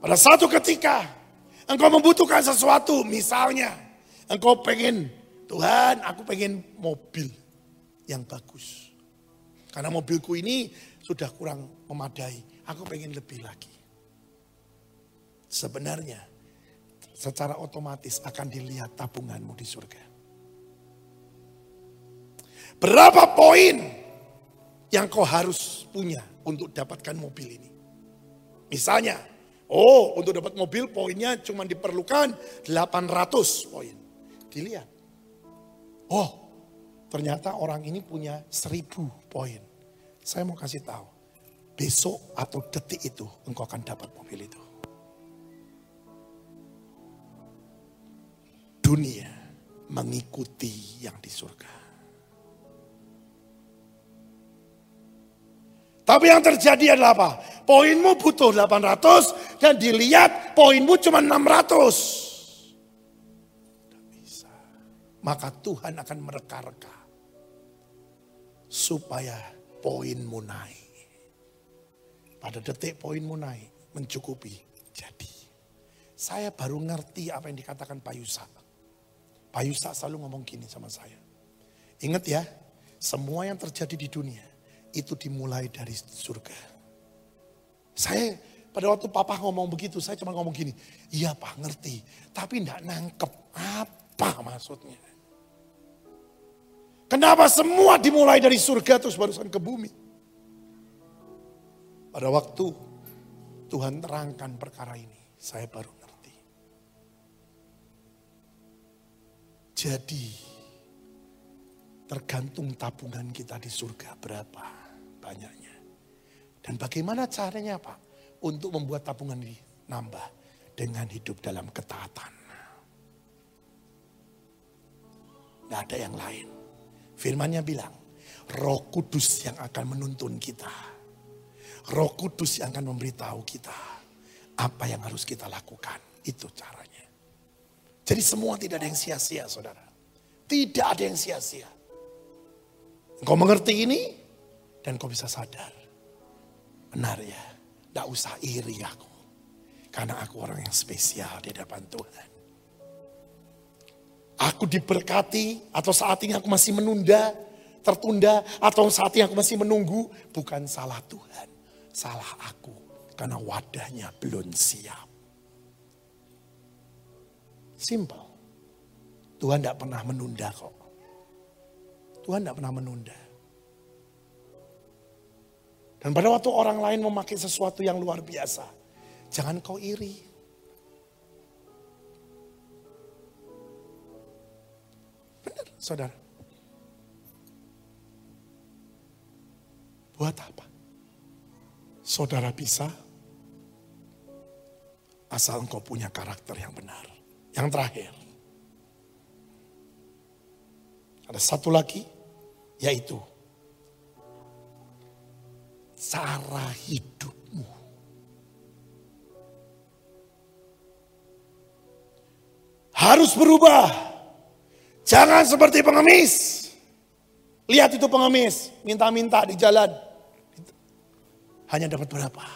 Pada satu ketika engkau membutuhkan sesuatu, misalnya engkau pengen, Tuhan aku pengen mobil yang bagus. Karena mobilku ini sudah kurang memadai. Aku pengen lebih lagi. Sebenarnya secara otomatis akan dilihat tabunganmu di surga. Berapa poin yang kau harus punya untuk dapatkan mobil ini? Misalnya, oh untuk dapat mobil poinnya cuma diperlukan 800 poin. Dilihat. Oh, ternyata orang ini punya 1000 poin. Saya mau kasih tahu, besok atau detik itu engkau akan dapat mobil itu. Dunia mengikuti yang di surga. Tapi yang terjadi adalah apa? Poinmu butuh 800 dan dilihat poinmu cuma 600. Tidak bisa. Maka Tuhan akan mereka-reka. Supaya poinmu naik. Pada detik poinmu naik, mencukupi. Jadi, saya baru ngerti apa yang dikatakan Pak Yusa. Pak Yusa selalu ngomong gini sama saya. Ingat ya, semua yang terjadi di dunia itu dimulai dari surga. Saya pada waktu papa ngomong begitu, saya cuma ngomong gini, iya pak ngerti, tapi enggak nangkep apa maksudnya. Kenapa semua dimulai dari surga terus barusan ke bumi? Pada waktu Tuhan terangkan perkara ini, saya baru ngerti. Jadi, tergantung tabungan kita di surga berapa banyaknya. Dan bagaimana caranya Pak? Untuk membuat tabungan ini nambah dengan hidup dalam ketaatan. Tidak ada yang lain. Firmannya bilang, roh kudus yang akan menuntun kita. Roh kudus yang akan memberitahu kita apa yang harus kita lakukan. Itu caranya. Jadi semua tidak ada yang sia-sia saudara. Tidak ada yang sia-sia. Engkau mengerti ini dan kau bisa sadar. Benar ya, tidak usah iri aku. Karena aku orang yang spesial di hadapan Tuhan aku diberkati atau saat ini aku masih menunda, tertunda atau saat ini aku masih menunggu, bukan salah Tuhan, salah aku karena wadahnya belum siap. Simple. Tuhan tidak pernah menunda kok. Tuhan tidak pernah menunda. Dan pada waktu orang lain memakai sesuatu yang luar biasa, jangan kau iri. saudara. Buat apa? Saudara bisa asal engkau punya karakter yang benar. Yang terakhir, ada satu lagi, yaitu cara hidupmu. Harus berubah. Jangan seperti pengemis. Lihat itu pengemis, minta-minta di jalan. Hanya dapat berapa?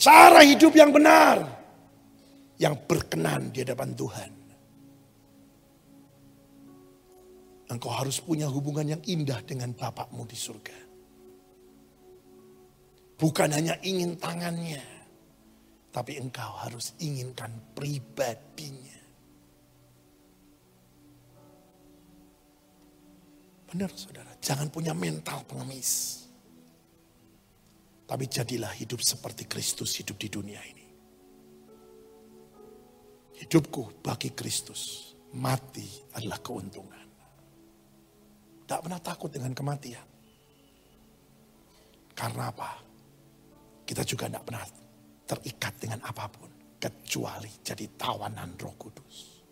Cara hidup yang benar. Yang berkenan di hadapan Tuhan. Engkau harus punya hubungan yang indah dengan Bapakmu di surga. Bukan hanya ingin tangannya, tapi engkau harus inginkan pribadinya. Benar saudara, jangan punya mental pengemis. Tapi jadilah hidup seperti Kristus hidup di dunia ini. Hidupku bagi Kristus, mati adalah keuntungan. Tidak pernah takut dengan kematian. Karena apa? Kita juga tidak pernah terikat dengan apa pun. Kecuali jadi tawanan roh kudus.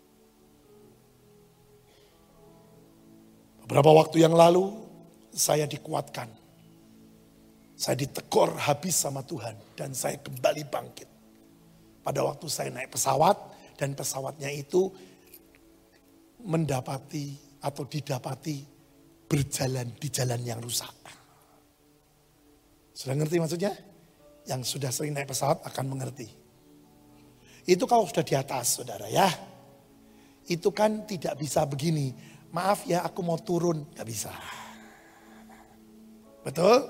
Beberapa waktu yang lalu saya dikuatkan. Saya ditekor habis sama Tuhan dan saya kembali bangkit. Pada waktu saya naik pesawat dan pesawatnya itu mendapati atau didapati berjalan di jalan yang rusak. Sudah ngerti maksudnya? Yang sudah sering naik pesawat akan mengerti. Itu kalau sudah di atas saudara ya. Itu kan tidak bisa begini. Maaf ya aku mau turun. Gak bisa. Betul?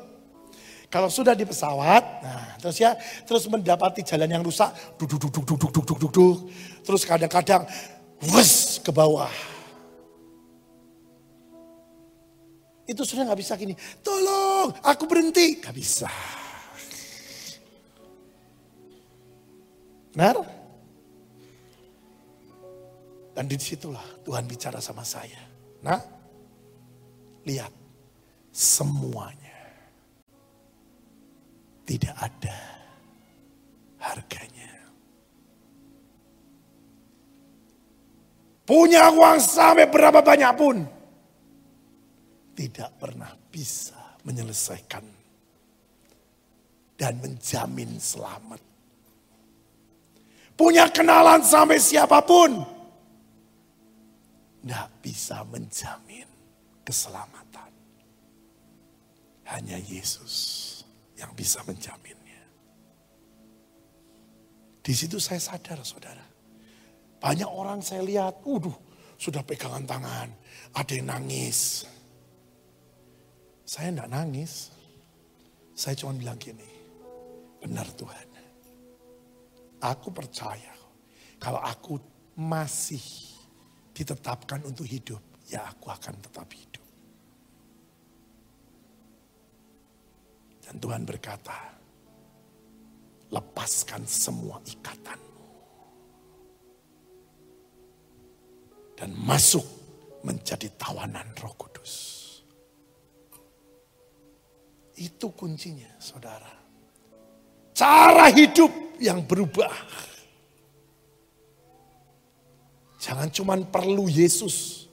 Kalau sudah di pesawat, nah terus ya, terus mendapati jalan yang rusak, duduk, duduk, duduk, duduk, duduk, duduk, terus kadang-kadang, wes ke bawah. Itu sudah nggak bisa gini, tolong, aku berhenti, nggak bisa. Benar? Dan di situlah Tuhan bicara sama saya. Nah, lihat semuanya tidak ada harganya. Punya uang sampai berapa banyak pun. Tidak pernah bisa menyelesaikan. Dan menjamin selamat. Punya kenalan sampai siapa pun. Tidak bisa menjamin keselamatan. Hanya Yesus yang bisa menjaminnya. Di situ saya sadar saudara. Banyak orang saya lihat, uduh sudah pegangan tangan, ada yang nangis. Saya enggak nangis. Saya cuma bilang gini, benar Tuhan. Aku percaya kalau aku masih ditetapkan untuk hidup, ya aku akan tetap hidup. Dan Tuhan berkata, lepaskan semua ikatanmu. Dan masuk menjadi tawanan roh kudus. Itu kuncinya saudara. Cara hidup yang berubah. Jangan cuma perlu Yesus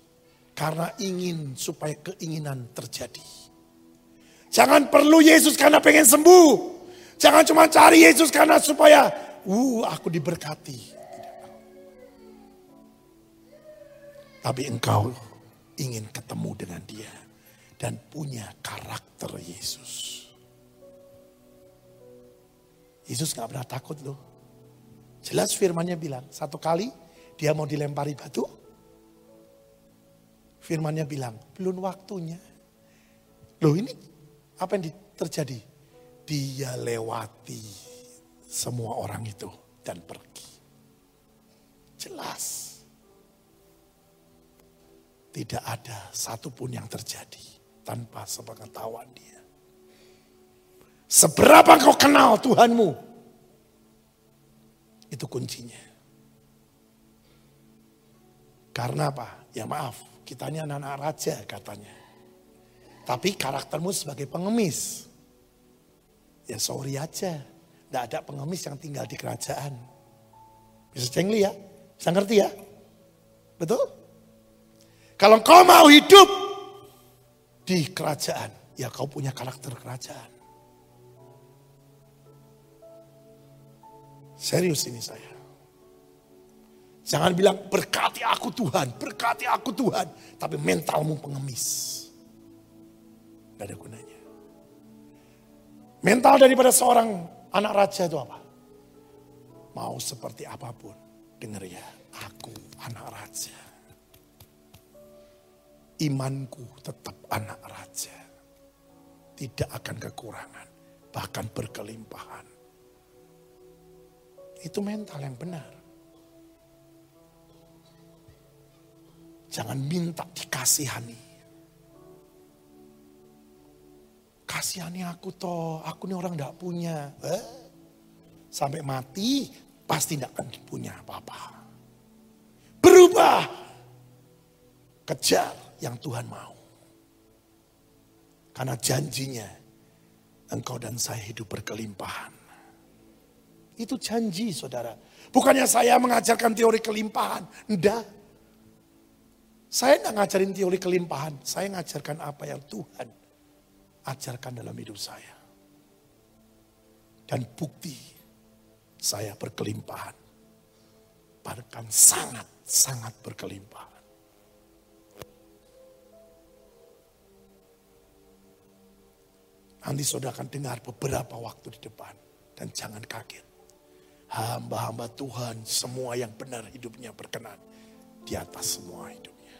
karena ingin supaya keinginan terjadi. Jangan perlu Yesus karena pengen sembuh. Jangan cuma cari Yesus karena supaya, uh aku diberkati. Tapi engkau ingin ketemu dengan dia. Dan punya karakter Yesus. Yesus gak pernah takut loh. Jelas firmannya bilang, satu kali dia mau dilempari batu. Firmannya bilang, belum waktunya. Loh ini apa yang terjadi? Dia lewati semua orang itu dan pergi. Jelas. Tidak ada satupun yang terjadi tanpa sepengetahuan dia. Seberapa kau kenal Tuhanmu? Itu kuncinya. Karena apa? Ya maaf, kita ini anak-anak raja katanya. Tapi karaktermu sebagai pengemis. Ya sorry aja. Tidak ada pengemis yang tinggal di kerajaan. Bisa cengli ya? Bisa ngerti ya? Betul? Kalau kau mau hidup di kerajaan, ya kau punya karakter kerajaan. Serius ini saya. Jangan bilang berkati aku Tuhan, berkati aku Tuhan. Tapi mentalmu pengemis. Gak ada gunanya. Mental daripada seorang anak raja itu apa? Mau seperti apa pun. Dengar ya, aku anak raja. Imanku tetap anak raja. Tidak akan kekurangan, bahkan berkelimpahan. Itu mental yang benar. Jangan minta dikasihani. Kasihani aku toh, aku ini orang tidak punya. Eh? Sampai mati pasti tidak akan punya apa-apa. Berubah. Kejar yang Tuhan mau. Karena janjinya engkau dan saya hidup berkelimpahan. Itu janji saudara. Bukannya saya mengajarkan teori kelimpahan. Enggak. Saya enggak ngajarin teori kelimpahan. Saya ngajarkan apa yang Tuhan ajarkan dalam hidup saya. Dan bukti saya berkelimpahan. Bahkan sangat-sangat berkelimpahan. Nanti saudara akan dengar beberapa waktu di depan. Dan jangan kaget. Hamba-hamba Tuhan semua yang benar hidupnya berkenan. Di atas semua hidupnya.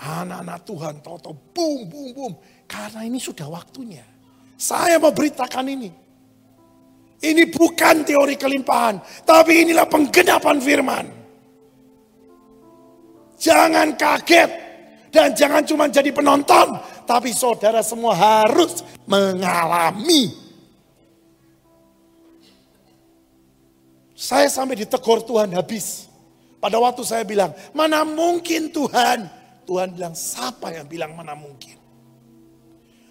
Anak-anak Tuhan tahu-tahu boom, boom, boom. Karena ini sudah waktunya. Saya mau beritakan ini. Ini bukan teori kelimpahan. Tapi inilah penggenapan firman. Jangan kaget. Dan jangan cuma jadi penonton. Tapi saudara semua harus mengalami. Saya sampai ditegur Tuhan habis. Pada waktu saya bilang, mana mungkin Tuhan. Tuhan bilang, siapa yang bilang mana mungkin.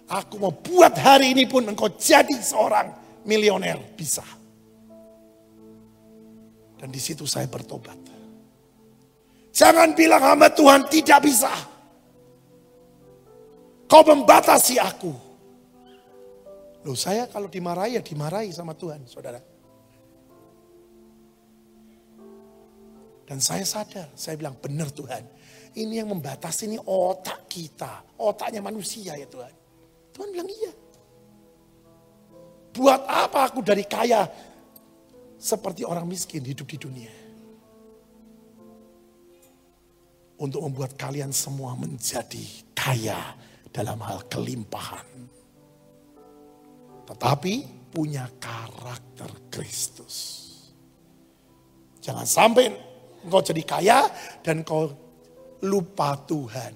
Aku mau buat hari ini pun engkau jadi seorang milioner. Bisa. Dan di situ saya bertobat. Jangan bilang hamba Tuhan tidak bisa. Kau membatasi aku. Loh saya kalau dimarahi ya dimarahi sama Tuhan saudara. Dan saya sadar, saya bilang benar Tuhan. Ini yang membatasi ini otak kita. Otaknya manusia ya Tuhan. Tuhan bilang iya. Buat apa aku dari kaya seperti orang miskin hidup di dunia. Untuk membuat kalian semua menjadi kaya dalam hal kelimpahan. Tetapi punya karakter Kristus. Jangan sampai engkau jadi kaya dan kau lupa Tuhan.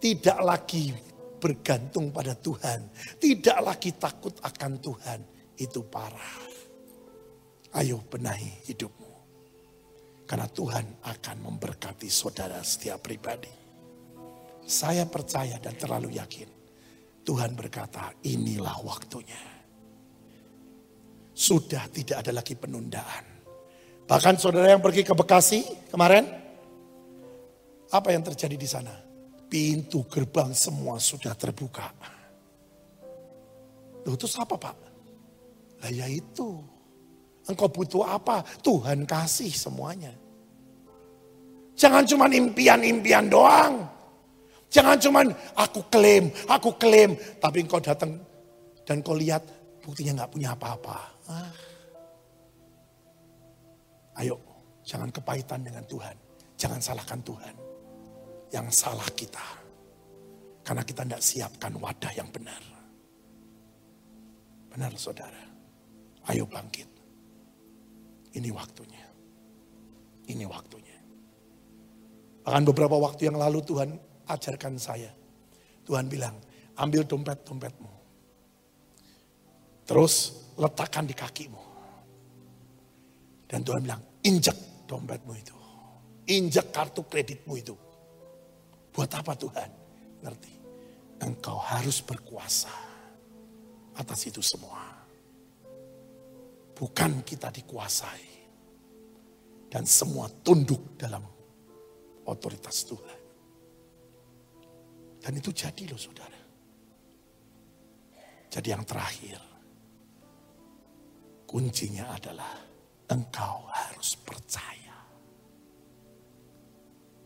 Tidak lagi bergantung pada Tuhan. Tidak lagi takut akan Tuhan. Itu parah. Ayo benahi hidupmu. Karena Tuhan akan memberkati saudara setiap pribadi. Saya percaya dan terlalu yakin. Tuhan berkata, inilah waktunya. Sudah tidak ada lagi penundaan. Bahkan saudara yang pergi ke Bekasi kemarin, apa yang terjadi di sana? Pintu gerbang semua sudah terbuka. Loh, itu apa pak? Lah ya itu. Engkau butuh apa? Tuhan kasih semuanya. Jangan cuma impian-impian doang. Jangan cuman aku klaim, aku klaim. Tapi engkau datang dan kau lihat buktinya nggak punya apa-apa. Ah. Ayo, jangan kepahitan dengan Tuhan. Jangan salahkan Tuhan. Yang salah kita. Karena kita tidak siapkan wadah yang benar. Benar saudara. Ayo bangkit. Ini waktunya. Ini waktunya. Bahkan beberapa waktu yang lalu Tuhan ajarkan saya. Tuhan bilang, ambil dompet-dompetmu. Terus letakkan di kakimu. Dan Tuhan bilang, injek dompetmu itu. Injek kartu kreditmu itu. Buat apa Tuhan? Ngerti? Engkau harus berkuasa atas itu semua. Bukan kita dikuasai. Dan semua tunduk dalam otoritas Tuhan. Dan itu jadi loh saudara. Jadi yang terakhir. Kuncinya adalah engkau harus percaya.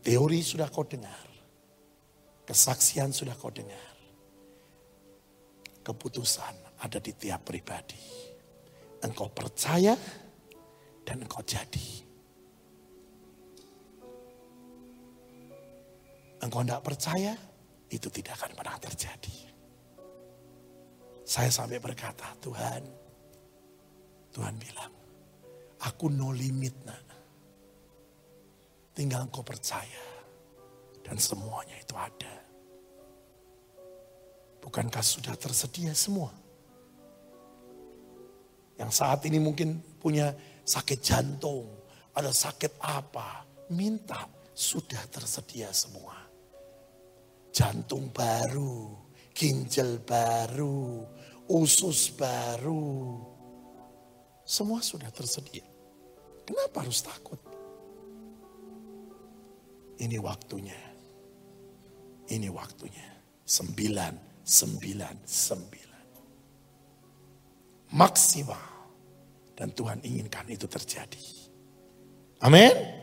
Teori sudah kau dengar. Kesaksian sudah kau dengar. Keputusan ada di tiap pribadi. Engkau percaya dan engkau jadi. Engkau tidak percaya, itu tidak akan pernah terjadi. Saya sampai berkata, Tuhan, Tuhan bilang, aku no limit nak. Tinggal engkau percaya. Dan semuanya itu ada. Bukankah sudah tersedia semua? Yang saat ini mungkin punya sakit jantung, ada sakit apa, minta, sudah tersedia semua. Jantung baru, ginjal baru, usus baru, semua sudah tersedia. Kenapa harus takut? Ini waktunya. Ini waktunya. Sembilan, sembilan, sembilan. Maksimal. Dan Tuhan inginkan itu terjadi. Amin.